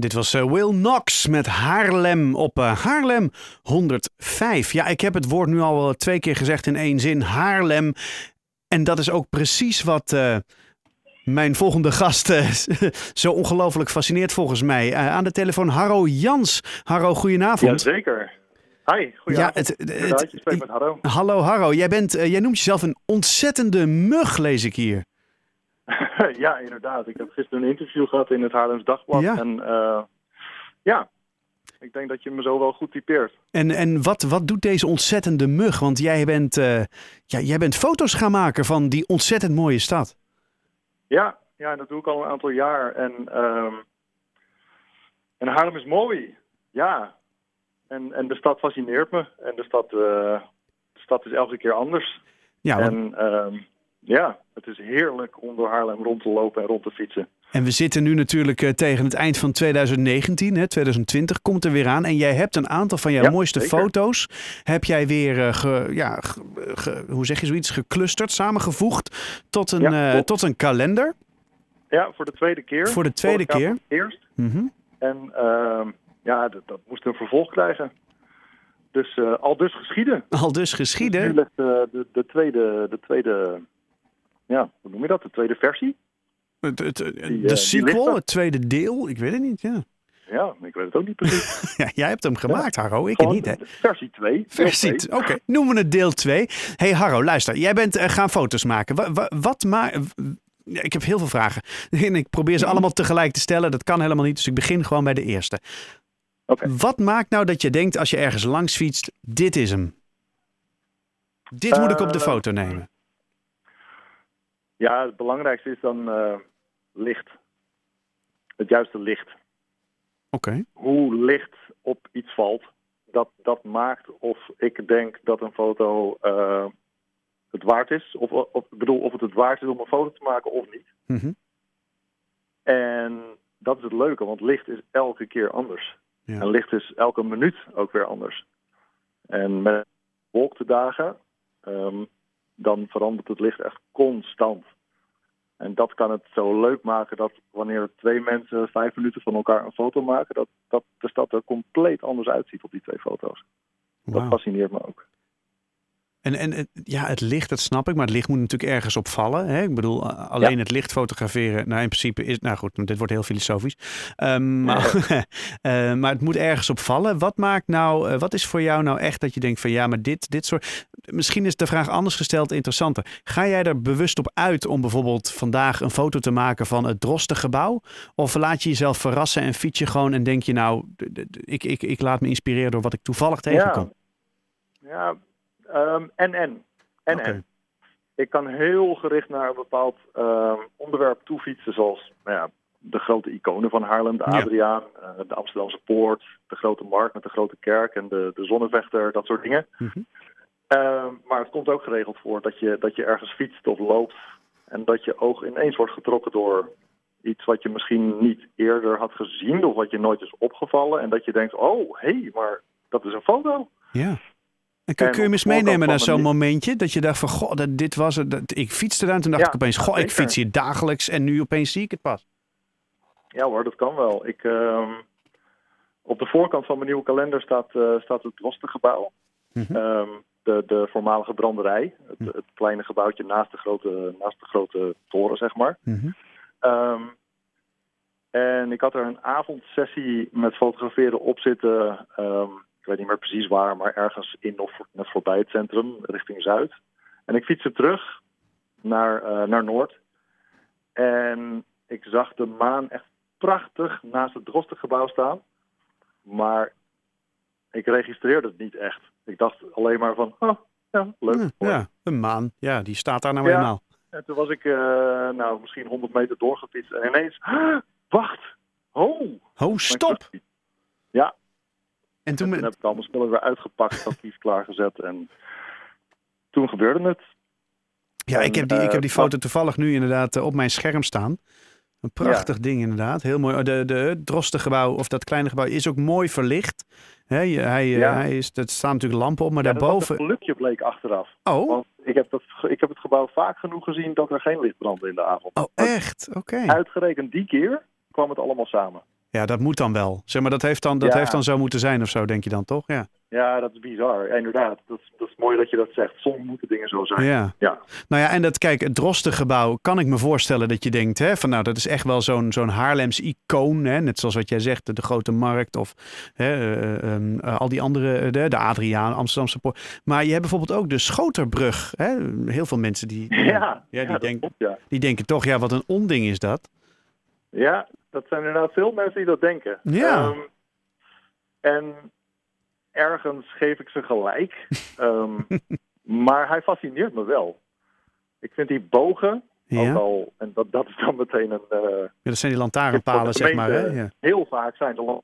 Dit was uh, Will Knox met Haarlem op uh, Haarlem 105. Ja, ik heb het woord nu al twee keer gezegd in één zin. Haarlem. En dat is ook precies wat uh, mijn volgende gast zo ongelooflijk fascineert volgens mij. aan de telefoon Harro Jans. Harro, goedenavond. Jazeker. Hi, goedenavond. Ja, het, het, het, met Harro. Hallo Harro, jij, bent, jij noemt jezelf een ontzettende mug, lees ik hier. ja, inderdaad. Ik heb gisteren een interview gehad in het Haarlems Dagblad. Ja. En uh, ja, ik denk dat je me zo wel goed typeert. En, en wat, wat doet deze ontzettende mug? Want jij bent, uh, ja, jij bent foto's gaan maken van die ontzettend mooie stad. Ja, ja dat doe ik al een aantal jaar. En, uh, en Haarlem is mooi. Ja. En, en de stad fascineert me. En de stad, uh, de stad is elke keer anders. Ja, en ehm, ja, het is heerlijk om door Haarlem rond te lopen en rond te fietsen. En we zitten nu natuurlijk uh, tegen het eind van 2019, hè, 2020 komt er weer aan. En jij hebt een aantal van jouw mooiste foto's, heb jij weer, uh, ge, ja, ge, hoe zeg je zoiets, geclusterd, samengevoegd tot een, ja, uh, tot een kalender. Ja, voor de tweede keer. Voor de tweede keer. Eerst. Mm -hmm. En ja, dat, dat moest een vervolg krijgen. Dus al dus geschieden. Al dus geschieden. Dus nu ligt de, de, tweede, de tweede ja, hoe noem je dat? De tweede versie? Het, het, de eh, sequel, het tweede deel? Ik weet het niet, ja. Ja, ik weet het ook niet precies. ja, jij hebt hem gemaakt, ja. Harro. Ik niet, hè? Versie 2. Versie Oké, okay. noemen we het deel 2. hey, Harro, luister. Jij bent uh, gaan foto's maken. Wat, maar... Ik heb heel veel vragen. En ik probeer ze mhm. allemaal tegelijk te stellen. Dat kan helemaal niet, dus ik begin gewoon bij de eerste. Okay. Wat maakt nou dat je denkt als je ergens langs fietst, dit is hem? Dit moet ik op de eh, foto nemen. Ja, het belangrijkste is dan uh, licht. Het juiste licht. Oké. Hoe licht op iets valt, dat, dat maakt of ik denk dat een foto uh, het waard is. Of, of bedoel, of het het waard is om een foto te maken of niet. Mm -hmm. En dat is het leuke, want licht is elke keer anders. Ja. En licht is elke minuut ook weer anders. En met wolkdagen um, dan verandert het licht echt constant. En dat kan het zo leuk maken dat wanneer twee mensen vijf minuten van elkaar een foto maken, dat, dat de stad er compleet anders uitziet op die twee foto's. Dat fascineert me ook. En, en ja, het licht, dat snap ik, maar het licht moet natuurlijk ergens opvallen. Hè? Ik bedoel, alleen het licht fotograferen, nou in principe is, nou goed, dit wordt heel filosofisch. Um, maar, uh, maar het moet ergens opvallen. Wat maakt nou, uh, wat is voor jou nou echt dat je denkt van ja, maar dit, dit soort, misschien is de vraag anders gesteld interessanter. Ga jij er bewust op uit om bijvoorbeeld vandaag een foto te maken van het Drostengebouw? Of laat je jezelf verrassen en fiets je gewoon en denk je nou, ik, ik, ik laat me inspireren door wat ik toevallig tegenkom? Ja, ja Um, en en. En en. Ik kan heel gericht naar een bepaald um, onderwerp toefietsen, zoals nou ja, de grote iconen van Haarlem, de Adriaan, ja. uh, de Amsterdamse Poort, de grote markt met de grote kerk en de, de zonnevechter, dat soort dingen. Mm -hmm. um, maar het komt ook geregeld voor dat je, dat je ergens fietst of loopt en dat je oog ineens wordt getrokken door iets wat je misschien niet eerder had gezien of wat je nooit is opgevallen. En dat je denkt, oh, hé, hey, maar dat is een foto. Ja. En kun, kun je me eens meenemen naar zo'n momentje dat je dacht van, goh, dat, dit was het. Dat, ik fietste daar en toen dacht ik opeens, goh, ik fiets hier dagelijks en nu opeens zie ik het pas. Ja hoor, dat kan wel. Ik, uh, op de voorkant van mijn nieuwe kalender staat, uh, staat het Rostengebouw. Mm -hmm. um, de, de voormalige branderij. Het, mm -hmm. het, kleine gebouwtje naast de grote, naast de grote toren, zeg maar. Mm -hmm. um, en ik had er een avondsessie met fotograferen op zitten. Um, ik weet niet meer precies waar, maar ergens in of net voorbij het centrum, richting Zuid. En ik fietste terug naar, uh, naar Noord. En ik zag de maan echt prachtig naast het Drostengebouw staan. Maar ik registreerde het niet echt. Ik dacht alleen maar van, oh, ja, leuk. Ja, een maan. Ja, die staat daar nou ja. eenmaal. En toen was ik uh, nou, misschien 100 meter doorgefietst. En ineens, wacht, ho. Ho, stop. Ja, en toen, heb ik allemaal spullen weer uitgepakt, actief klaargezet. En toen gebeurde het. Ja, ik, heb die, ik heb die foto toevallig nu inderdaad eh, op mijn scherm staan. Een prachtig ding inderdaad. Heel mooi. De, de, het Drostengebouw, of dat kleine gebouw, is ook mooi verlicht. He, hij, eh, ja. hij is, er staan natuurlijk lampen op, maar ja, daarboven... een gelukje bleek achteraf. Oh. Want ik heb, dat, ik heb het gebouw vaak genoeg gezien dat er geen licht brandde in de avond. Oh, echt? Oké. Uitgerekend die keer kwam het allemaal samen. Ja, dat moet dan wel. Zeg maar, dat heeft dan, dat Ja. heeft dan zo moeten zijn of zo, denk je dan toch? Ja. Ja, dat is bizar. Inderdaad. Dat is, dat is mooi dat je dat zegt. Soms moeten dingen zo zijn. Ja. Ja. Nou ja, en dat, kijk, het Drostengebouw kan ik me voorstellen dat je denkt, hè, van nou, dat is echt wel zo'n zo'n Haarlems icoon, hè, net zoals wat jij zegt, de, de Grote Markt of hè, eh, ehm, eh, al die andere, eh, de, de Adriaan, Amsterdamse Poort. Maar je hebt bijvoorbeeld ook de Schoterbrug. Hè? Heel veel mensen die, Ja, ja, die, denken, die denken toch, ja, wat een onding is dat. Ja, dat zijn inderdaad veel mensen die dat denken. Ja. Ehm, en ergens geef ik ze gelijk. Ehm, maar hij fascineert me wel. Ik vind die bogen, ook al, en dat, dat is dan meteen een... eh, ja dat zijn die lantaarnpalen, zeg maar. Hè? Ja. Heel vaak zijn de.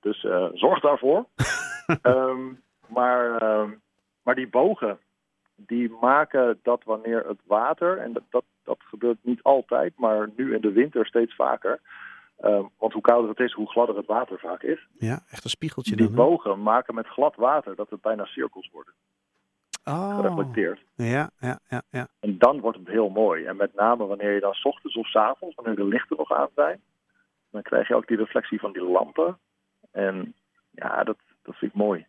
Dus eh, zorg daarvoor. Ehm, maar, maar die bogen, die maken dat wanneer het water, en dat, dat, dat gebeurt niet altijd, maar nu in de winter steeds vaker. ehm, want hoe kouder het is, hoe gladder het water vaak is. ja, echt een spiegeltje Die dan. hè? bogen maken met glad water dat het bijna cirkels worden, Oh, gereflecteerd. ja, ja, ja, ja. En dan wordt het heel mooi. En met name wanneer je dan 's ochtends of 's avonds, wanneer de lichten nog aan zijn, dan krijg je ook die reflectie van die lampen. En ja, dat, dat vind ik mooi.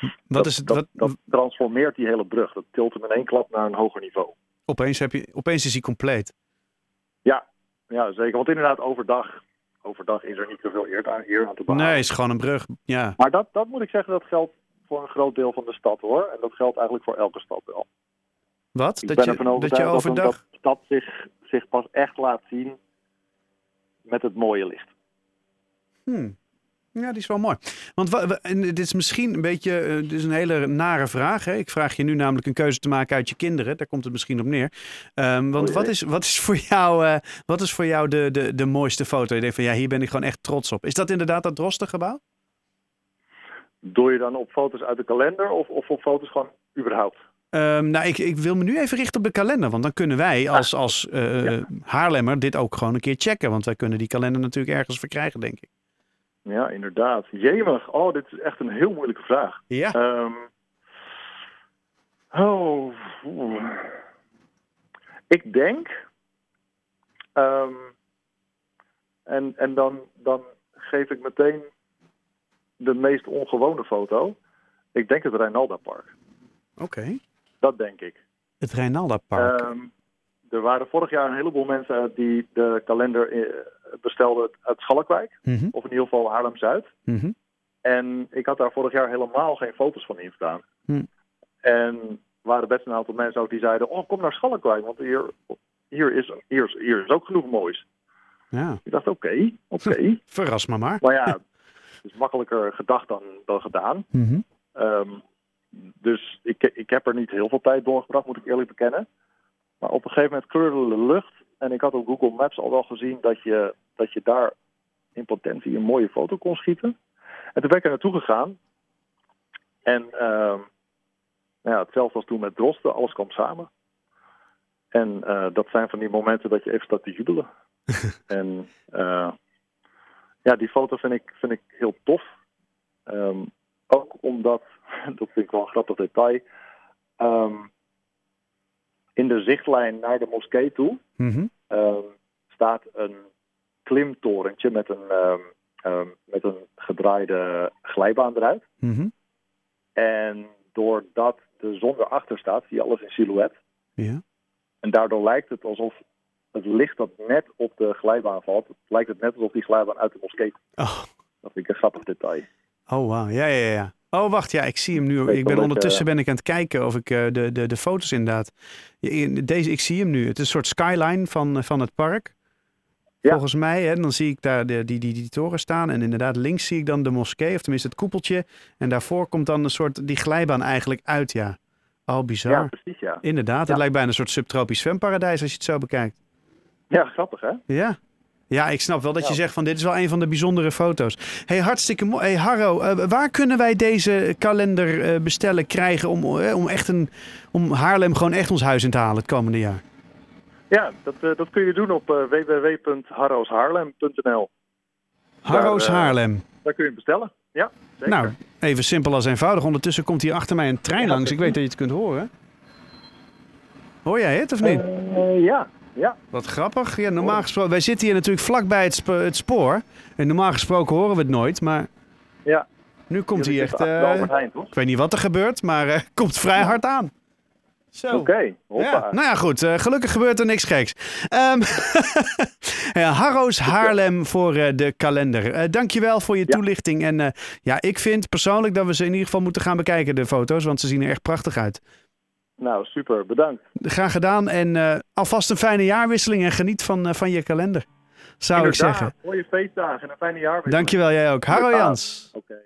Wat dat, is het, dat, wat, dat transformeert die hele brug. Dat tilt hem in één klap naar een hoger niveau. Opeens, heb je, opeens is hij compleet. Ja, ja zeker. Want inderdaad, overdag, overdag is er niet zoveel eer aan, eer aan te behalen. Nee, is gewoon een brug. Ja, Maar dat, dat moet ik zeggen, dat geldt voor een groot deel van de stad hoor. En dat geldt eigenlijk voor elke stad wel. wat? Ik Dat je, dat je overdag... dat de stad zich, zich pas echt laat zien met het mooie licht. Hmm. Ja, die is wel mooi. Want en dit is misschien een beetje, eh, dit is een hele nare vraag. Hè? Ik vraag je nu namelijk een keuze te maken uit je kinderen. Daar komt het misschien op neer. Ehm, want wat, is, wat is voor jou, eh, wat is voor jou de, de, de mooiste foto? Je denkt van ja, hier ben ik gewoon echt trots op. Is dat inderdaad dat Drostengebouw? Doe je dan op foto's uit de kalender of, of op foto's gewoon überhaupt? Ehm, nou, ik, ik wil me nu even richten op de kalender. Want dan kunnen wij als, als eh, Ja. Haarlemmer dit ook gewoon een keer checken. Want wij kunnen die kalender natuurlijk ergens verkrijgen, denk ik. Ja, inderdaad. Jemig. Oh, dit is echt een heel moeilijke vraag. Ja. Ehm, oh. oeh. Ik denk. ehm, en en dan, dan geef ik meteen de meest ongewone foto. Ik denk het Rijnalda Park. Oké. Dat denk ik. Het Reinalda Park. Ehm, er waren vorig jaar een heleboel mensen die de kalender bestelden uit Schalkwijk. Mhm, Of in ieder geval Haarlem-Zuid. mhm. En ik had daar vorig jaar helemaal geen foto's van instaan. Hm. En er waren best een aantal mensen ook die zeiden: Oh, kom naar Schalkwijk, want hier, hier, is, hier, is, hier is ook genoeg moois. Ja, Ik dacht: Oké, oké. verras me maar. maar ja, het is makkelijker gedacht dan, dan gedaan. Mhm. Ehm, dus ik, ik heb er niet heel veel tijd doorgebracht, moet ik eerlijk bekennen. Maar op een gegeven moment kleurde de lucht. En ik had op Google Maps al wel gezien dat je, dat je daar in potentie een mooie foto kon schieten. En toen ben ik er naartoe gegaan. En ehm, nou ja, hetzelfde als toen met Drosten, alles kwam samen. En eh, dat zijn van die momenten dat je even staat te jubelen. en eh, ja, die foto vind ik, vind ik heel tof. Ehm, ook omdat, dat vind ik wel een grappig detail, ehm, in de zichtlijn naar de moskee toe Mhm. staat een klimtorentje met een, ehm, ehm, met een gedraaide glijbaan eruit. Mhm. En doordat de zon erachter staat, zie je alles in silhouet. Ja. En daardoor lijkt het alsof het licht dat net op de glijbaan valt, lijkt het net alsof die glijbaan uit de moskee komt. Oh, Dat vind ik een grappig detail. oh wauw. Ja, ja, ja. Oh, wacht. Ja, ik zie hem nu. Ik ben ondertussen ben ik aan het kijken of ik eh, de, de, de foto's inderdaad... Deze, ik zie hem nu. Het is een soort skyline van, eh, van het park. Ja. Volgens mij, hè, dan zie ik daar de, die, die, die toren staan. En inderdaad, links zie ik dan de moskee, of tenminste het koepeltje. En daarvoor komt dan een soort die glijbaan eigenlijk uit, ja. Oh, bizar. Ja, precies, ja. Inderdaad, het Ja. lijkt bijna een soort subtropisch zwemparadijs als je het zo bekijkt. Ja, grappig hè? Ja. Ja, ik snap wel dat je zegt van dit is wel een van de bijzondere foto's. Hey, hartstikke mooi. Hey, Harro, eh, waar kunnen wij deze kalender eh, bestellen, krijgen om, eh, om echt een, om Haarlem gewoon echt ons huis in te halen het komende jaar? Ja, dat, eh, dat kun je doen op eh www.harrooshaarlem.nl. Harro's eh, Haarlem. Daar kun je hem bestellen. Ja, zeker. Nou, even simpel als eenvoudig. Ondertussen komt hier achter mij een trein langs. Ik weet dat je het kunt horen. Hoor jij het of niet? Ja, Ja. Wat grappig. Ja, normaal gesproken, wij zitten hier natuurlijk vlakbij het, het spoor. En normaal gesproken horen we het nooit, maar ja. nu komt hij echt... Uh, ik weet niet wat er gebeurt, maar uh, komt vrij hard aan. Oké, okay, ja. Nou ja, goed. Uh, gelukkig gebeurt er niks geks. Um, ja, Harro's Haarlem voor uh, de kalender. Uh, dankjewel voor je ja. toelichting. En ja, ik vind persoonlijk dat we ze in ieder geval moeten gaan bekijken, de foto's. Want ze zien er echt prachtig uit. Nou, super. Bedankt. Graag gedaan. En alvast een fijne jaarwisseling en geniet van, van je kalender. Zou Inderdaad, ik zeggen. Mooie feestdagen en een fijne jaarwisseling. Dankjewel, jij ook. Harro Jans. Oké. Okay.